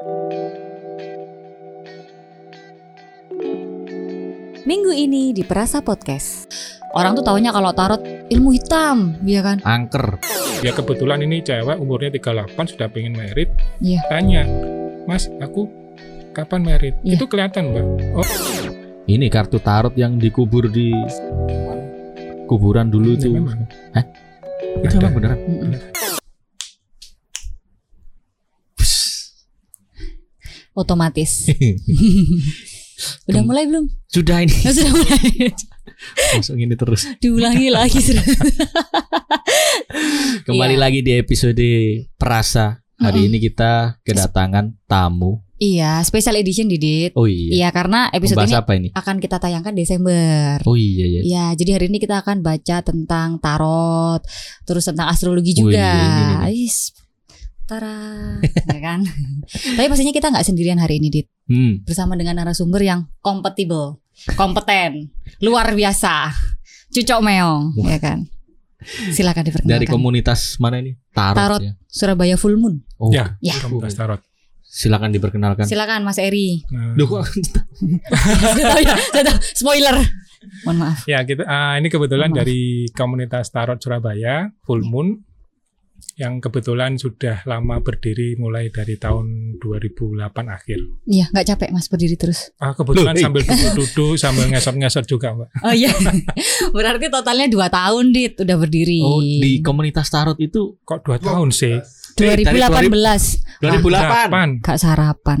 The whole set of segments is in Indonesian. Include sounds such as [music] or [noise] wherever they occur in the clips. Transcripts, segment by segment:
Minggu ini di Perasa Podcast. Orang tuh taunya kalau tarot ilmu hitam, ya kan? angker Ya kebetulan ini cewek umurnya 38 sudah pengen merit. Iya. Tanya, Mas, aku kapan merit? Iya. Itu kelihatan, Mbak. Oh, ini kartu tarot yang dikubur di kuburan dulu ya itu memang. itu Ada. emang beneran Mm-mm. Otomatis. [laughs] Udah mulai belum? sudah ini Oh, [laughs] sudah mulai. langsung ini terus Diulangi lagi sudah. [laughs] kembali Iya. lagi di episode perasa hari Mm-mm. ini kita kedatangan tamu Iya, special edition Didit. oh iya Iya, karena episode membahas ini apa ini akan kita tayangkan Desember. oh iya iya Ya, jadi hari ini kita akan baca tentang tarot, terus tentang astrologi juga. ini Ais, Tara, [laughs] ya kan? Tapi pastinya kita nggak sendirian hari ini, Dit. hmm. Bersama dengan narasumber yang kompatibel, kompeten, luar biasa, cucok meong, ya kan? Silakan diperkenalkan. dari komunitas mana ini tarot, Tarot. ya Surabaya Full Moon. oh Ya, Ya. komunitas tarot. silakan diperkenalkan Silakan Mas Eri. Nah, Duh, kok- tahu ya. Spoiler. Mohon maaf. ya, kita ah, ini kebetulan dari komunitas tarot Surabaya, Full Moon yang kebetulan sudah lama berdiri mulai dari tahun 2008 akhir. Iya, nggak capek Mas berdiri terus. Ah, kebetulan Loh, eh. sambil duduk-duduk sambil ngesot-ngesot juga, Mbak. Oh iya. Berarti totalnya dua tahun dit udah berdiri. oh di komunitas tarot itu Kok dua tahun sih? Eh, dari 2018. 2008 Gak sarapan.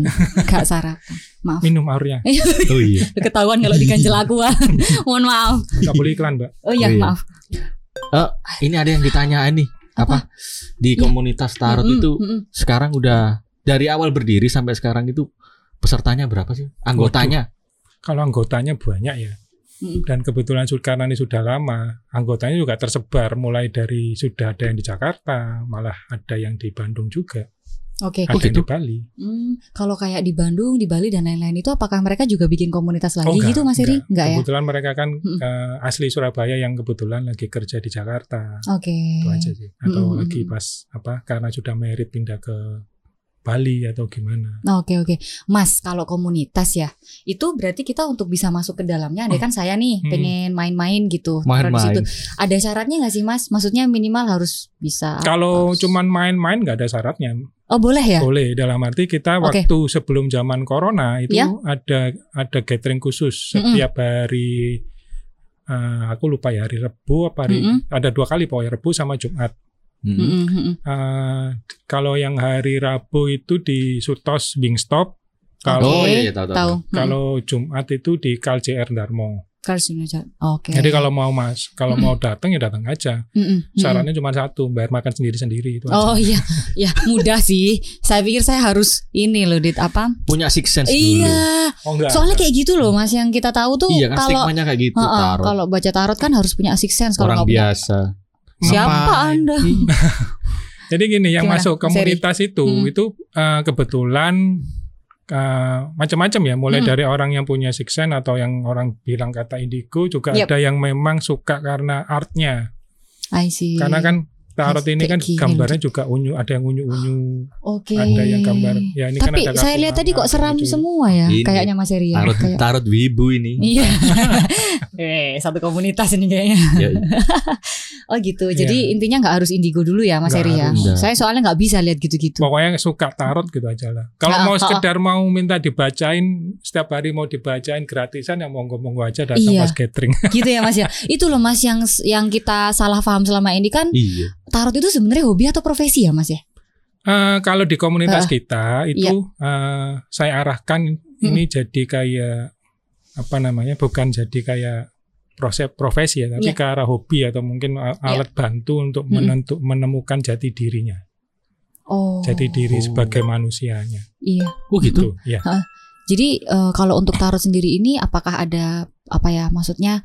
Gak sarapan. Maaf. Minum aurnya. [laughs] oh iya Ketahuan kalau diganjel aku. [laughs] Mohon maaf. Nggak boleh iklan, Mbak. Oh iya, Oh iya. maaf. ini ada yang ditanya ini apa, di Iya. komunitas tarot Mm-mm, itu mm-mm. sekarang udah dari awal berdiri sampai sekarang itu pesertanya berapa sih? Anggotanya? Kalau anggotanya banyak ya. Dan kebetulan karena ini sudah lama, anggotanya juga tersebar. Mulai dari sudah ada yang di Jakarta, malah ada yang di Bandung juga, Oke. ada yang gitu? di Bali. Hmm, kalau kayak di Bandung, di Bali dan lain-lain itu apakah mereka juga bikin komunitas lagi gitu Mas Eri? Enggak ya? Kebetulan mereka kan Mm-mm. eh, asli Surabaya yang kebetulan lagi kerja di Jakarta. Oke. Itu aja sih. Atau Mm-mm. lagi pas apa karena sudah merit pindah ke Bali atau gimana. Oke oke, Mas kalau komunitas ya itu berarti kita untuk bisa masuk ke dalamnya, andai kan saya nih Hmm. pengen main-main gitu, main-main situ. Ada syaratnya nggak sih Mas? Maksudnya minimal harus bisa. Kalau apa? cuman main-main nggak ada syaratnya. Oh boleh ya? Boleh dalam arti kita Oke. waktu sebelum zaman corona itu Ya. ada ada gathering khusus setiap hari eh, aku lupa ya hari Rebu apa hari Mm-mm. ada dua kali pokoknya Rebu sama Jumat. Mm-mm. Eh, kalau yang hari Rabu itu di Sutos Wingstop. oh Kalau Oke, iya tahu tahu, Tahu. kalau Jumat itu di KLCR Darmo. Karsinogenic. Oke. Jadi kalau mau mas, kalau Mm-mm. mau datang ya datang aja. Mm-mm. Syaratnya cuma satu, bayar makan sendiri-sendiri itu aja. Oh iya, ya mudah sih. Saya pikir saya harus ini loh, dit apa? punya six sense dulu Iya, Oh enggak. soalnya kayak gitu loh, mas. Yang kita tahu tuh iya kan kalau stigmanya kayak gitu Heeh, tarot kalau baca tarot kan harus punya six sense. Kalau orang nggak punya, biasa siapa Ngapain? anda? [laughs] Jadi gini, yang Gimana, masuk komunitas itu Hmm. itu eh, kebetulan eh, macam-macam ya, mulai Hmm. dari orang yang punya six sense atau yang orang bilang kata indigo, juga Yep. ada yang memang suka karena artnya. I see. Karena kan tarot ini kan gini gambarnya juga unyu, ada yang unyu-unyu, Oke. ada yang gambar. Ya ini kan Tapi ada saya lihat tadi kok seram lucu. semua ya, Ini, kayaknya Mas Eri ya. tarot Kayak- tarot wibu ini Iya. [laughs] eh, satu komunitas ini kayaknya. Ya, [laughs] Oh gitu. Jadi intinya nggak harus indigo dulu ya, Mas Eri ya. harus. Saya soalnya nggak bisa lihat gitu-gitu. Pokoknya suka tarot gitu aja lah. Kalau Ah, mau sekedar mau minta dibacain setiap hari mau dibacain gratisan ya monggo-monggo aja datang Iya. pas gathering. gitu ya Mas ya. [laughs] Itu loh Mas yang yang kita salah paham selama ini kan iya tarot itu sebenarnya hobi atau profesi ya Mas ya? Eh, kalau di komunitas Ah, kita itu eh, saya arahkan ini jadi kayak apa namanya bukan jadi kayak proses profesi ya tapi Iya. ke arah hobi atau mungkin a- alat bantu untuk menentu, menemukan jati dirinya Oh. jati diri Oh. sebagai manusianya Iya. oh gitu ya Jadi eh, kalau untuk tarot sendiri ini apakah ada apa ya maksudnya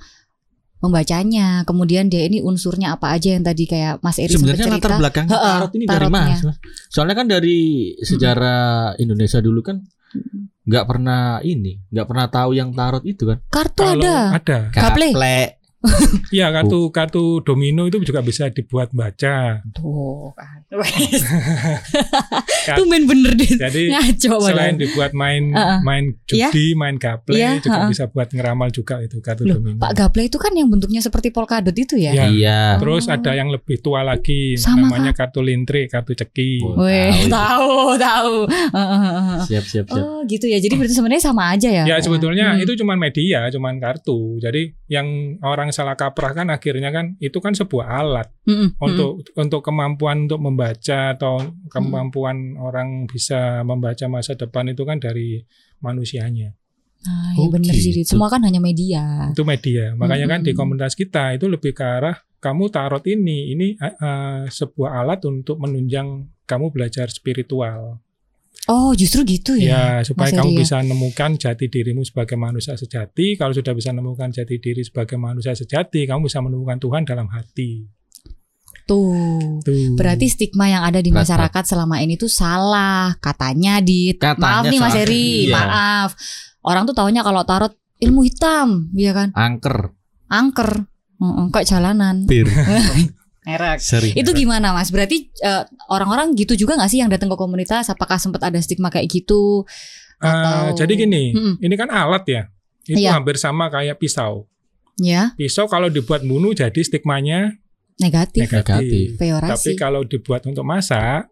membacanya, kemudian dia ini unsurnya apa aja yang tadi kayak Mas Eri sempat sebenarnya latar cerita. belakang Heeh, tarot ini dari tarotnya. mas Mas? soalnya kan dari sejarah Indonesia dulu kan nggak pernah ini nggak pernah tahu yang tarot itu kan Kartu kalau ada. ada. Gaple. Iya, kartu kartu domino itu juga bisa dibuat baca. Tuh kan. [laughs] Kan. Tuh main bener deh. Jadi Ngaco selain dibuat main Uh-uh. main judi, main gaple Iya, juga uh-uh. bisa buat ngeramal juga itu kartu Loh, domino. Pak Gaple itu kan yang bentuknya seperti polkadot itu ya? Iya. Iya. Terus Oh. ada yang lebih tua lagi Sama, namanya kartu lintrik, kartu ceki. Oh. Weh, Tahu tahu, tahu. Siap siap siap. Oh, gitu ya. Jadi berarti sebenarnya sama aja ya? Ya sebetulnya Hmm. itu cuman media, cuman kartu. Jadi yang orang salah kaprah kan akhirnya kan itu kan sebuah alat mm-mm. untuk untuk kemampuan untuk membaca atau kemampuan orang bisa membaca masa depan itu kan dari manusianya. Ah, ya Oh, bener sih. gitu. Semua kan hanya media. Itu media. Makanya kan di komunitas kita itu lebih ke arah kamu tarot ini ini eh, sebuah alat untuk menunjang kamu belajar spiritual. Oh, justru gitu ya? Ya, supaya Mas kamu ya? bisa menemukan jati dirimu sebagai manusia sejati. Kalau sudah bisa menemukan jati diri sebagai manusia sejati, kamu bisa menemukan Tuhan dalam hati. Tuh. Tuh. Berarti stigma yang ada di masyarakat selama ini tuh salah. Katanya di Katanya maaf nih Mas. Heri, Iya. maaf. Orang tuh taunya kalau tarot ilmu hitam, iya kan? Angker. Angker. Heeh, kayak jalanan. Bir. [laughs] Merek. Seri. Itu gimana Mas? Berarti eh, orang-orang gitu juga nggak sih yang datang ke komunitas? Apakah sempat ada stigma kayak gitu? Eh, atau- jadi gini, Mm-mm. ini kan alat ya. Itu Iya. hampir sama kayak pisau. Ya, Pisau kalau dibuat bunuh jadi stigmanya negatif, negatif. Negatif. Tapi kalau dibuat untuk masak,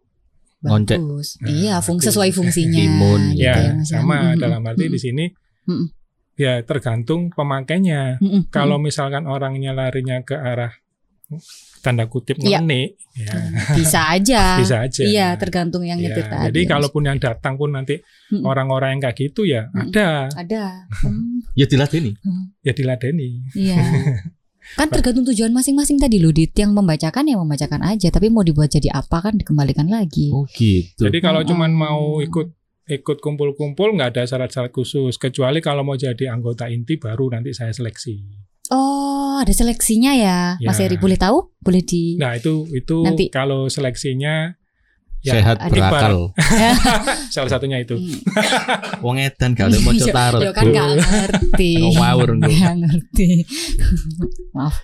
Ngoncek. Bagus. Nah, iya, fung itu. sesuai fungsinya. Timun, gitu ya Mas sama Mm-mm, dalam arti mm-mm, di sini Mm-mm. ya tergantung pemakainya. mm-mm, Kalau misalkan orangnya larinya ke arah tanda kutip Iya. ya mm-mm. bisa aja. [laughs] bisa aja. Iya, tergantung yang Ya, nyetir tadi. jadi kalaupun yang datang pun nanti Mm-mm. orang-orang yang kayak gitu ya Mm-mm. ada ada. [laughs] Hmm, Ya dilatih ya diladeni. iya. [laughs] Kan tergantung tujuan masing-masing tadi loh, Dit. Yang membacakan ya membacakan aja, tapi mau dibuat jadi apa kan dikembalikan lagi. Oh gitu. Jadi kalau Mm-mm. cuman mau ikut ikut kumpul-kumpul nggak ada syarat-syarat khusus kecuali kalau mau jadi anggota inti baru nanti saya seleksi. Oh, ada seleksinya ya, Mas Ya. Heri. Boleh tahu? Boleh di Nah itu itu Nanti. kalau seleksinya ya Sehat ada- berakal. [laughs] salah satunya itu. Hmm. [laughs] Wong edan gak ada mau tarot. Ya kan nggak ngerti. Ngawur. Nggak ngerti. [laughs] Maaf.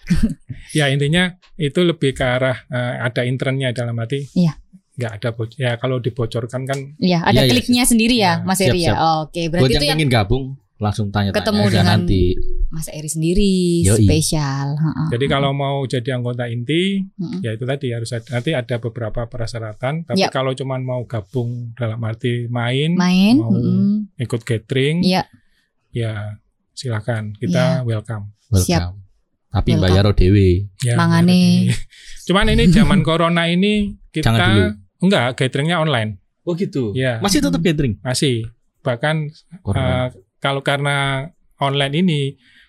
Ya intinya itu lebih ke arah eh, ada internnya dalam arti. Iya. Nggak ada bo- ya kalau dibocorkan kan Iya, ada iya, kliknya sendiri ya, Ya, Mas Heri ya. siap. Oke, Buat berarti yang itu yang pengen gabung langsung tanya Ketemu aja dengan- nanti. Mas Eri sendiri Yoi. spesial. Jadi kalau mau jadi anggota inti Mm-mm. ya itu tadi harus ada, nanti ada beberapa persyaratan. Tapi Yap. kalau cuman mau gabung dalam arti main, main, mau mm-mm. ikut gathering, Iya. ya silakan kita welcome. Welcome. Siap. Tapi Welcome. bayar dewe. Ya, Mangane. [laughs] Cuman ini [laughs] zaman corona ini kita Jangan dulu. enggak gatheringnya online Oh gitu. Ya. Masih tetap gathering. masih. Bahkan Corona. eh, kalau karena online ini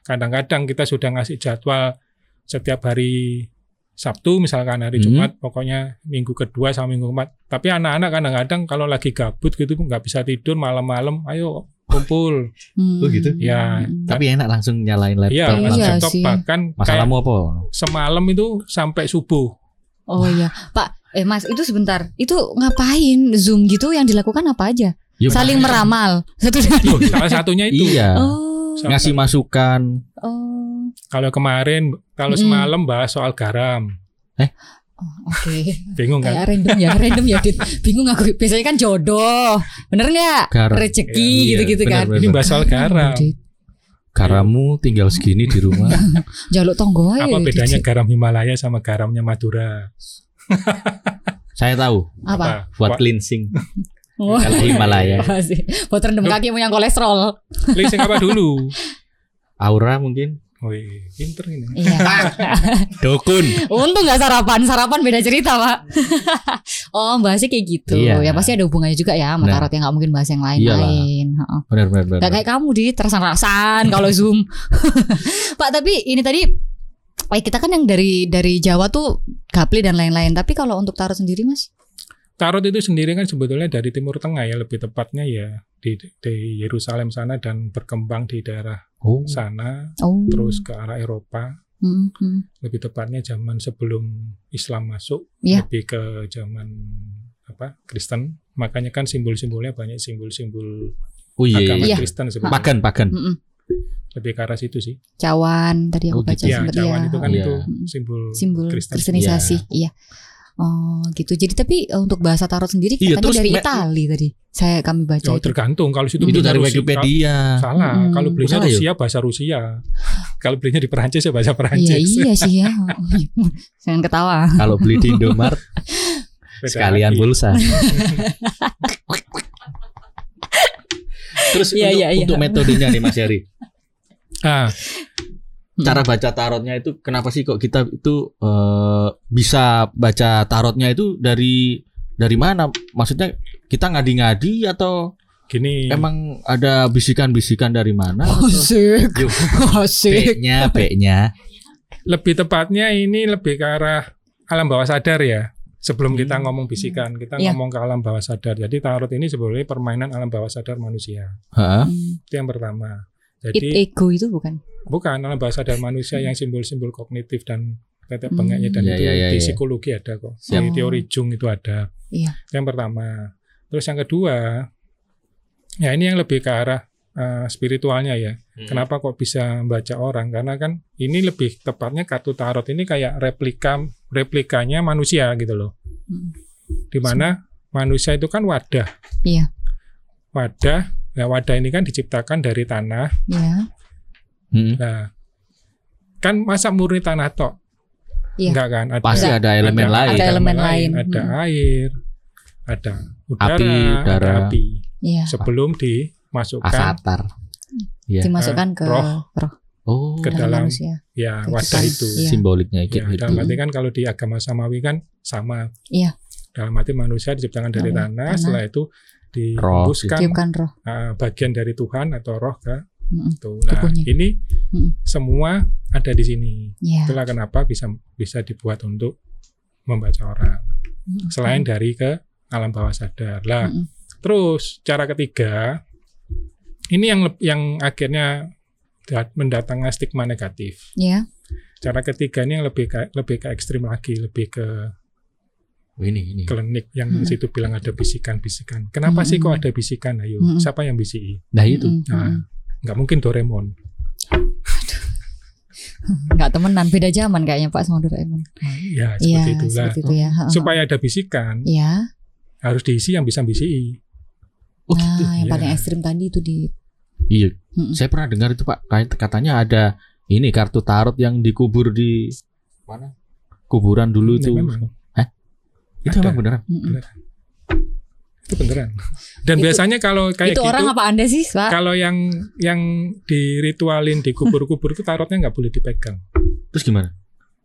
kadang-kadang kita sudah ngasih jadwal setiap hari Sabtu misalkan hari Hmm. Jumat pokoknya minggu kedua sama minggu keempat. Tapi anak-anak kadang-kadang kalau lagi gabut gitu nggak bisa tidur malam-malam, ayo kumpul. Hmm. Oh, gitu? Ya, Hmm. Tapi enak langsung nyalain laptop. Iya, Iya langsung. laptop sih. bahkan Masalahmu apa? semalam itu sampai subuh. Oh iya, Pak. Eh Mas, itu sebentar. Itu ngapain Zoom gitu yang dilakukan apa aja? Ya, Saling meramal. Satu. Loh, salah satunya itu. Iya. Oh. Ngasih masukan. Oh. Kalau kemarin, kalau Mm-mm. semalam bahas soal garam. Oh, Oke. Bingung kan? Kayak random ya, random ya, Dit. Bingung aku. Biasanya kan jodoh. Bener nggak? Rezeki Iya, gitu-gitu bener, kan. bener. Ini bahas soal garam. Dit. Garamu tinggal segini di rumah. [laughs] Jaluk tonggo. Apa Dit. bedanya garam Himalaya sama garamnya Madura? Saya tahu. Apa? Buat cleansing. [laughs] Oh. Kalau Himalaya. Apa [laughs] sih? Buat rendam kaki yang kolesterol. Cleansing apa dulu? [laughs] Aura mungkin. Wih, pinter ini. Iya. [laughs] Dukun. Untung nggak sarapan, sarapan beda cerita pak. oh bahasnya kayak gitu. Iya. Ya pasti ada hubungannya juga ya sama Benar. tarot yang nggak mungkin bahas yang lain-lain. Heeh. Benar benar benar. Gak kayak kamu di terasan-rasan kalau zoom. Pak tapi ini tadi eh, kita kan yang dari dari Jawa tuh gaple dan lain-lain. Tapi kalau untuk tarot sendiri mas? Tarot itu sendiri kan sebetulnya dari Timur Tengah ya, lebih tepatnya ya di, di Yerusalem sana dan berkembang di daerah Oh. sana, Oh. terus ke arah Eropa. Hmm, hmm. Lebih tepatnya zaman sebelum Islam masuk, Iya. lebih ke zaman apa Kristen. Makanya kan simbol-simbolnya banyak simbol-simbol Oh iya. agama iya. Iya. Kristen sebetulnya. Pagan pagan. Mm-mm. lebih ke arah situ sih. Cawan tadi aku Oh, baca gitu. Ya, sempat cawan ya. itu kan Iya. itu Mm. simbol simbol Kristen. kristenisasi, iya. Oh, gitu. Jadi tapi eh, untuk bahasa tarot sendiri Iya, katanya terus dari Itali tadi. Saya kami baca Oh, itu. tergantung kalau situ Itu dari Wikipedia. Salah, Hmm. kalau belinya Salah ya? Rusia bahasa Rusia. kalau belinya di Perancis ya bahasa Iya, Perancis. iya sih ya. [laughs] Jangan ketawa. Kalau beli di Indomaret Beda sekalian lagi. pulsa. [laughs] Terus Iya, untuk, iya, iya. untuk metodenya nih Mas Yari, Ah, cara baca tarotnya itu kenapa sih kok kita itu eh, bisa baca tarotnya itu dari dari mana? Maksudnya kita ngadi-ngadi atau gini. emang ada bisikan-bisikan dari mana? Oh, atau- Asik. B-nya, B-nya. lebih tepatnya ini lebih ke arah alam bawah sadar ya. Sebelum kita Hmm. ngomong bisikan, kita Iya. ngomong ke alam bawah sadar. Jadi tarot ini sebenarnya permainan alam bawah sadar manusia. Heeh. Hmm. Itu yang pertama. It Jadi ego itu bukan? bukan alam bawah sadar manusia yang simbol-simbol kognitif dan tetek Hmm. bengeknya dan Iya, itu iya, iya, di iya. psikologi ada kok. Siap. Di teori Jung itu ada. Iya. Yang pertama. Terus yang kedua, ya ini yang lebih ke arah eh, spiritualnya ya. Hmm. Kenapa kok bisa membaca orang? Karena kan ini lebih tepatnya kartu tarot ini kayak replika replikanya manusia gitu loh. Hmm. Di mana manusia itu kan wadah. Iya. Wadah. Nah, wadah ini kan diciptakan dari tanah. Iya. Hmm. Nah, kan masa murni tanah tok? Iya. Enggak kan? Ada, Pasti ada elemen ada- lain. Ada elemen lain. Ada Hmm. air, ada udara, Api, ada udara. api. Iya. Sebelum dimasukkan Avatar. Iya. Dimasukkan ke roh. roh, Oh, Ke dalam dalam manusia. ya wadah itu. Iya. simboliknya Ya, gitu. dalam arti kan kalau di agama samawi kan sama. Iya. Dalam arti manusia diciptakan dari Dari tanah, tanah. setelah itu dihembuskan roh. uh, bagian dari Tuhan atau roh ke itu. Nah, Tubuhnya. ini Mm-mm. semua ada di sini. Iya. Itulah kenapa bisa bisa dibuat untuk membaca orang. Mm-mm. Selain dari ke alam bawah sadar. Lah, Mm-mm. terus cara ketiga ini yang yang akhirnya dat- mendatangkan stigma negatif. Iya. Cara ketiga ini yang lebih ke, lebih ke ekstrim lagi, lebih ke Oh, ini ini. klinik yang di situ bilang ada bisikan-bisikan. Kenapa sih kok Mm-mm. ada bisikan? Ayo, Mm-mm. siapa yang bisiki? Nah itu. Mm-mm. Nah, nggak mungkin Doraemon. [laughs] Nggak temenan, beda zaman kayaknya Pak sama Doraemon. Ya, Iya, seperti itu lah. seperti itu ya. Supaya ada bisikan, Iya. harus diisi yang bisa bisiki. Oh gitu. Nah, yang iya. paling ekstrim tadi itu di Iya. Mm-mm. Saya pernah dengar itu Pak. Katanya ada ini kartu tarot yang dikubur di mana? Kuburan dulu Ya, itu. memang. Itu Ada. emang beneran? Mm-mm. Itu beneran. Dan Itu- biasanya kalau kayak itu gitu, orang apa Anda sih, Pak? kalau yang yang diritualin di kubur-kubur itu tarotnya nggak boleh dipegang. Terus gimana?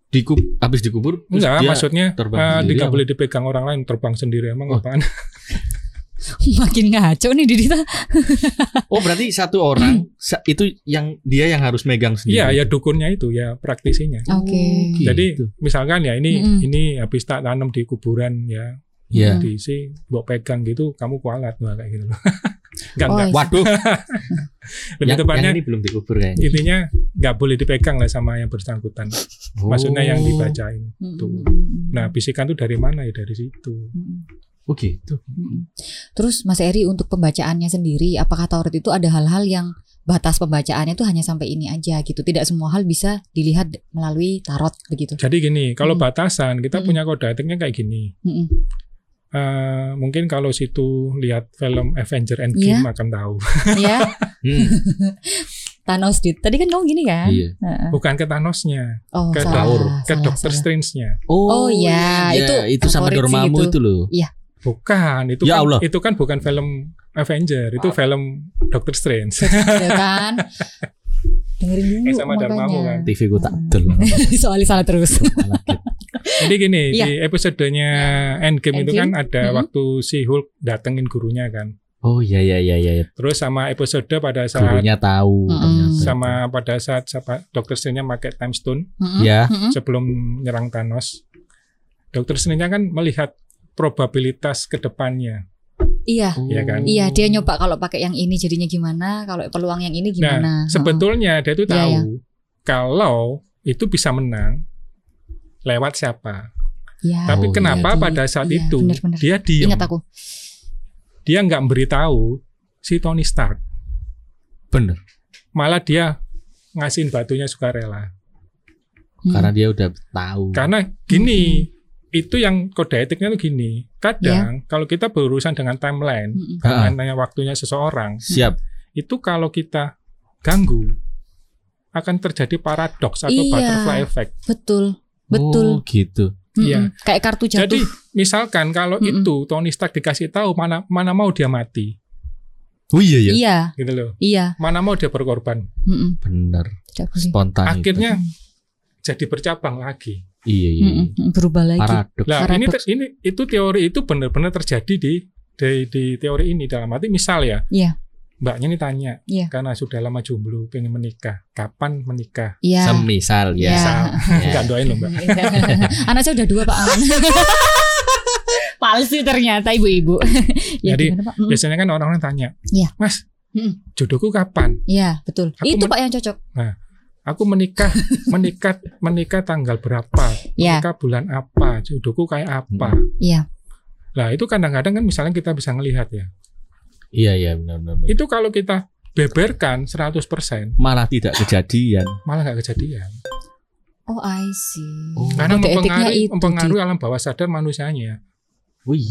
Dikub habis dikubur Enggak, maksudnya terbang eh, sendiri nggak apa? boleh dipegang orang lain, terbang sendiri emang Oh. apaan? [laughs] [laughs] Makin ngaco nih Didita. [laughs] Oh, berarti satu orang itu yang dia yang harus megang sendiri. Iya, ya dukunnya itu ya praktisinya. Oke. gitu. Jadi misalkan ya ini Mm-mm. ini habis tak tanam di kuburan ya Iya. diisi bawa pegang gitu kamu kualat wah kayak gitu [laughs] loh. enggak Oh, enggak. iya. Waduh, Lebih yang, tepatnya yang ini belum dikubur kayaknya. intinya nggak boleh dipegang lah sama yang bersangkutan. Maksudnya yang Oh. dibacain. Tuh. Mm-mm. Nah, bisikan tuh dari mana ya dari situ. Mm-mm. Oh gitu. Mm-mm. Terus Mas Eri untuk pembacaannya sendiri, apakah Taurat itu ada hal-hal yang batas pembacaannya itu hanya sampai ini aja gitu? Tidak semua hal bisa dilihat melalui tarot begitu. Jadi gini, kalau Mm. batasan kita Mm. punya kode etiknya kayak gini. Mm-mm. Eh, mungkin kalau situ lihat film Avenger Endgame Iya. akan tahu. [laughs] ya, Hmm, [laughs] Thanos dit. Tadi kan kamu gini kan? iya. Heeh. Bukan ke Thanosnya, Oh, ke salah, Daur, ke salah, Doctor. Strange-nya. Oh, iya, iya, itu itu sama Dormammu itu. itu loh. Bukan, itu Ya kan Allah. itu kan bukan film Avenger, itu film Doctor Strange. Ya kan? [laughs] Dengerin dulu Eh, sama Darmamu kan. TV ku tak del. [laughs] Soalnya salah terus. Jadi gini, Iya. di episodenya Endgame, itu kan Endgame, ada mm-mm. waktu si Hulk datengin gurunya kan. Oh iya iya iya iya. Terus sama episode pada saat Gurunya tahu ternyata. sama pada saat siapa Doctor Strange-nya pakai time stone Mm-mm. Ya. Sebelum nyerang Thanos. Doctor Strange-nya kan melihat probabilitas ke depannya. Iya. Iya kan? Iya, dia nyoba kalau pakai yang ini jadinya gimana, kalau peluang yang ini gimana. Nah, sebetulnya dia itu Iya, tahu iya. kalau itu bisa menang lewat siapa. Iya, Tapi Oh, kenapa iya, pada saat iya, itu benar-benar. dia diem, Ingat aku. dia nggak memberitahu si Tony Stark. Bener. Malah dia ngasihin batunya sukarela. Mm-mm. Karena dia udah tahu. Karena gini, itu yang kode etiknya tuh gini. Kadang Ya. kalau kita berurusan dengan timeline. Ha-ha. dengan waktunya seseorang, Siap. itu kalau kita ganggu akan terjadi paradoks atau Iya. butterfly effect. betul betul Oh, gitu. Iya. kayak kartu jatuh Jadi misalkan kalau Mm-mm. itu Tony Stark dikasih tahu mana mana mau dia mati, Oh iya ya. iya gitu loh. iya Mana mau dia berkorban. Tidak boleh. Spontan. itu. Akhirnya jadi bercabang lagi. Iya iya. iya. Berubah lagi Paradoks. Nah, ini Paradoks. ini itu teori itu benar-benar terjadi di, di di teori ini dalam arti misal ya. Iya. Mbaknya ini tanya, Iya. karena sudah lama jomblo, pengen menikah, kapan menikah? iya Semisal ya. Iya. Misal, [laughs] Ya. enggak doain loh mbak. [laughs] anak saya udah dua pak Aman [laughs] palsu ternyata ibu-ibu ya Jadi, gimana pak. Biasanya kan orang-orang tanya, Iya. Mas, jodohku kapan? Iya betul Aku itu pak yang cocok Aku menikah, [laughs] menikah, menikah tanggal berapa? Iya. Menikah bulan apa? Jodohku kayak apa? iya Nah itu kadang-kadang kan misalnya kita bisa ngelihat ya. Iya iya benar benar. benar. Itu kalau kita beberkan 100% Malah tidak kejadian. malah nggak kejadian. oh I see Oh. Karena mempengaruhi, mempengaruhi alam bawah sadar manusianya. Wih.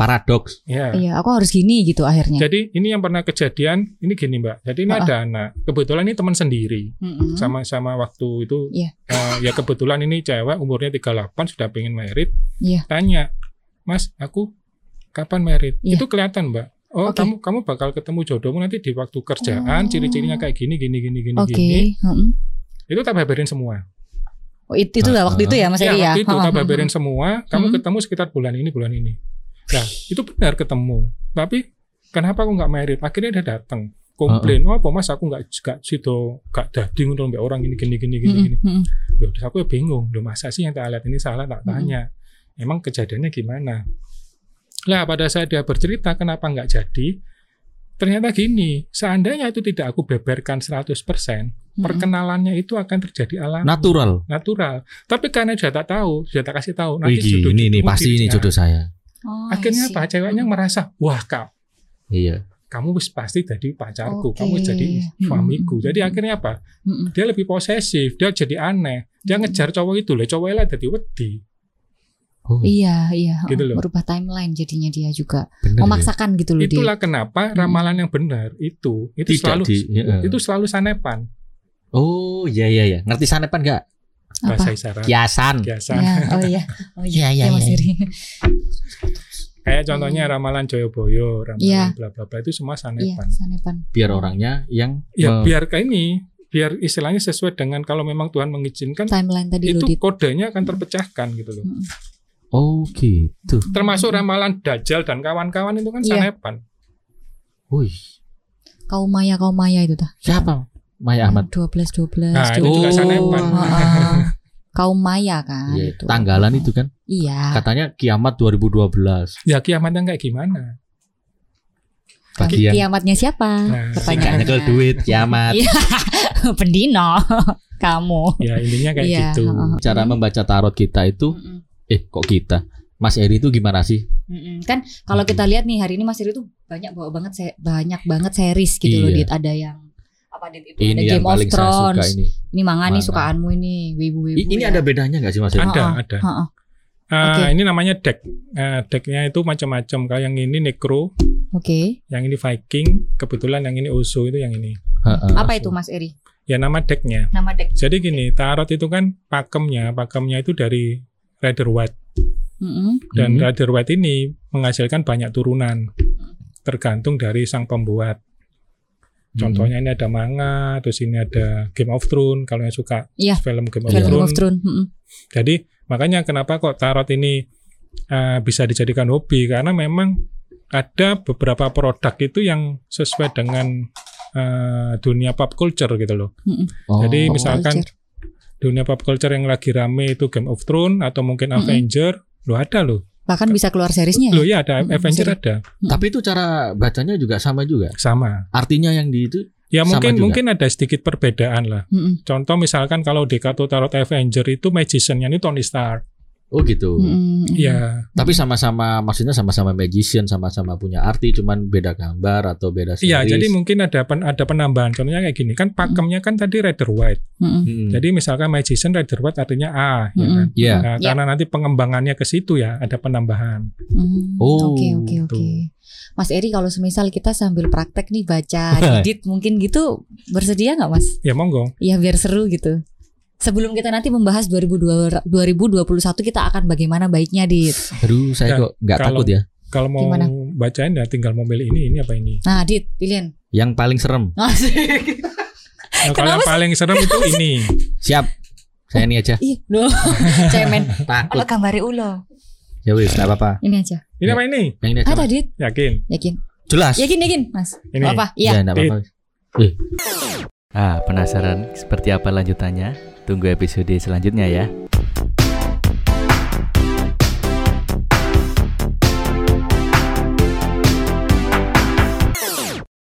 Paradoks. Ya. Iya, aku harus gini gitu akhirnya. Jadi ini yang pernah kejadian, ini gini mbak. Jadi ini Ah, ah. ada anak, kebetulan ini teman sendiri. Mm-mm. Sama-sama waktu itu, Iya. eh, ya kebetulan ini cewek umurnya 38 sudah pengen merit. Iya. Tanya, Mas, aku kapan merit? Iya. Itu kelihatan mbak. Oh Oke. kamu kamu bakal ketemu jodohmu nanti di waktu kerjaan, Oh. ciri-cirinya kayak gini gini gini gini Oke. gini. mm-mm. Itu tak baberin semua. Oh, it- itu lah waktu itu ya Mas Ya, Eri ya. waktu itu Ha, tak baberin semua. Kamu Hmm. ketemu sekitar bulan ini bulan ini. Nah itu benar ketemu. Tapi kenapa aku nggak merit? Akhirnya dia datang komplain. Oh apa mas aku nggak nggak situ nggak dadi ngono mbak orang ini gini gini gini gini. mm-mm. Loh, terus aku ya bingung. Loh masa sih yang tak lihat ini salah tak tanya. Emang kejadiannya gimana? Lah pada saat dia bercerita kenapa nggak jadi, ternyata gini, seandainya itu tidak aku beberkan 100%, Mm-mm. perkenalannya itu akan terjadi alami, Natural. natural. Tapi karena sudah tak tahu, sudah tak kasih tahu, Wih, nanti jodoh ini jodohmu pasti ini jodoh saya. Oh, Akhirnya apa? Ceweknya merasa, wah kak, Iya. kamu wis pasti jadi pacarku, Oke. kamu jadi suamiku. Mm-mm. Jadi akhirnya apa? Mm-mm. Dia lebih posesif, dia jadi aneh. Dia Mm-mm. ngejar cowok itu, lah cowoknya lah jadi wedi. Oh, Iya, iya. Gitu loh. Merubah timeline jadinya dia juga. bener ya. Memaksakan gitu loh dia. Itulah kenapa ramalan yang benar itu itu Tidak selalu di, ya. itu selalu sanepan Oh iya iya iya. Ngerti sanepan nggak? Bahasa Apa? isyarat Kiasan. biasa. Ya, oh iya. [laughs] Oh Iya, iya, iya, ya, Mas iya. Eri. Kayak contohnya ramalan Joyoboyo, ramalan Iya. bla bla bla itu semua Iya, sanepan. sanepan. Biar orangnya yang Ya me- biar kayak ini, biar istilahnya sesuai dengan kalau memang Tuhan mengizinkan Timeline tadi itu lo di kodenya akan terpecahkan gitu loh. Oh gitu. Termasuk ramalan Dajjal dan kawan-kawan itu kan Iya. sanepan. Wih. kaum maya kaum maya itu dah. Siapa? Maya Ahmad. 12 12. Nah, itu juga Oh. sanepan. Heeh. Kaum maya kan Iya, itu. tanggalan itu kan. Iya. Katanya kiamat 2012. Ya kiamatnya kayak gimana? Bagi yang Kiamatnya siapa? Nah, Pertanyaannya. duit kiamat. Iya. [laughs] Pendino. [laughs] Kamu. Ya intinya kayak Iya, gitu. Cara membaca tarot kita itu eh kok kita? Mas Eri itu gimana sih? Mm-mm. Kan kalau kita lihat nih hari ini Mas Eri tuh banyak bawa banget banyak banget series gitu loh Iya. Dit. Ada yang apa Dit itu Ini ada yang Game of paling saya suka Thrones. ini. Ini manga nih sukaanmu ini wibu-wibu. Ini ya. ada bedanya nggak sih Mas? Ada, ada. heeh. Ah, Oke. Ini namanya deck. Eh, decknya itu macam-macam. Kayak yang ini Necro, Oke. yang ini Viking, kebetulan yang ini Oso itu yang ini. Heeh. Apa itu Mas Eri? Ya nama decknya. Nama deck. Jadi gini, tarot itu kan pakemnya, pakemnya itu dari Rider Waite Mm-mm. dan Hmm. Rider Waite ini menghasilkan banyak turunan tergantung dari sang pembuat. Contohnya ini ada manga, terus ini ada Game of Thrones kalau yang suka Iya. film Game of Film Thrones. of Thrones. Mm-mm. Jadi makanya kenapa kok tarot ini eh, bisa dijadikan hobi karena memang ada beberapa produk itu yang sesuai dengan eh, dunia pop culture gitu loh. Mm-mm. Oh. Jadi misalkan culture. dunia pop culture yang lagi rame itu Game of Thrones atau mungkin Mm-mm. Avenger, lo ada loh. Bahkan bisa keluar seriesnya Lo ya? ya ada Mm-mm, Avenger seri. ada Tapi itu cara bacanya juga sama juga. sama. Artinya yang di itu Ya Sama mungkin juga. mungkin ada sedikit perbedaan lah. Mm-mm. Contoh misalkan kalau di kartu tarot Avenger itu magician-nya ini Tony Stark. Oh gitu. Iya, Tapi sama-sama maksudnya sama-sama magician, sama-sama punya arti, cuman beda gambar atau beda series. iya. Jadi mungkin ada pen- ada penambahan. Contohnya kayak gini kan pakemnya kan tadi Rider White. Mm-mm. Mm-mm. Jadi misalkan magician Rider White artinya A, ya Mm-mm. kan. Iya. Nah, Ya. karena nanti pengembangannya ke situ ya ada penambahan. Mm, Oh, Oke oke oke. tuh. Mas Eri kalau semisal kita sambil praktek nih baca [laughs] edit mungkin gitu bersedia nggak Mas? Ya monggo. Ya biar seru gitu. Sebelum kita nanti membahas 2002 2021 kita akan bagaimana baiknya Dit. Aduh, saya Ya, kok nggak takut ya. Kalau mau Gimana? bacain ya tinggal mau milih ini, ini apa ini. Nah Dit pilihan. Yang paling serem. [laughs] Asik. Nah, kalau yang paling serem itu ini. Siap. Saya ini aja. Ih, loh. [laughs] Cemen. Takut. Kalau gambari ulo. Ya wis, enggak apa-apa. Ini aja. Ini apa ini? Yang ini aja. Ada. Dit. Yakin? Yakin. Jelas. Yakin yakin Mas. Ini. Apa? Iya. Ya, enggak apa-apa. Ah, penasaran seperti apa lanjutannya? Tunggu episode selanjutnya ya.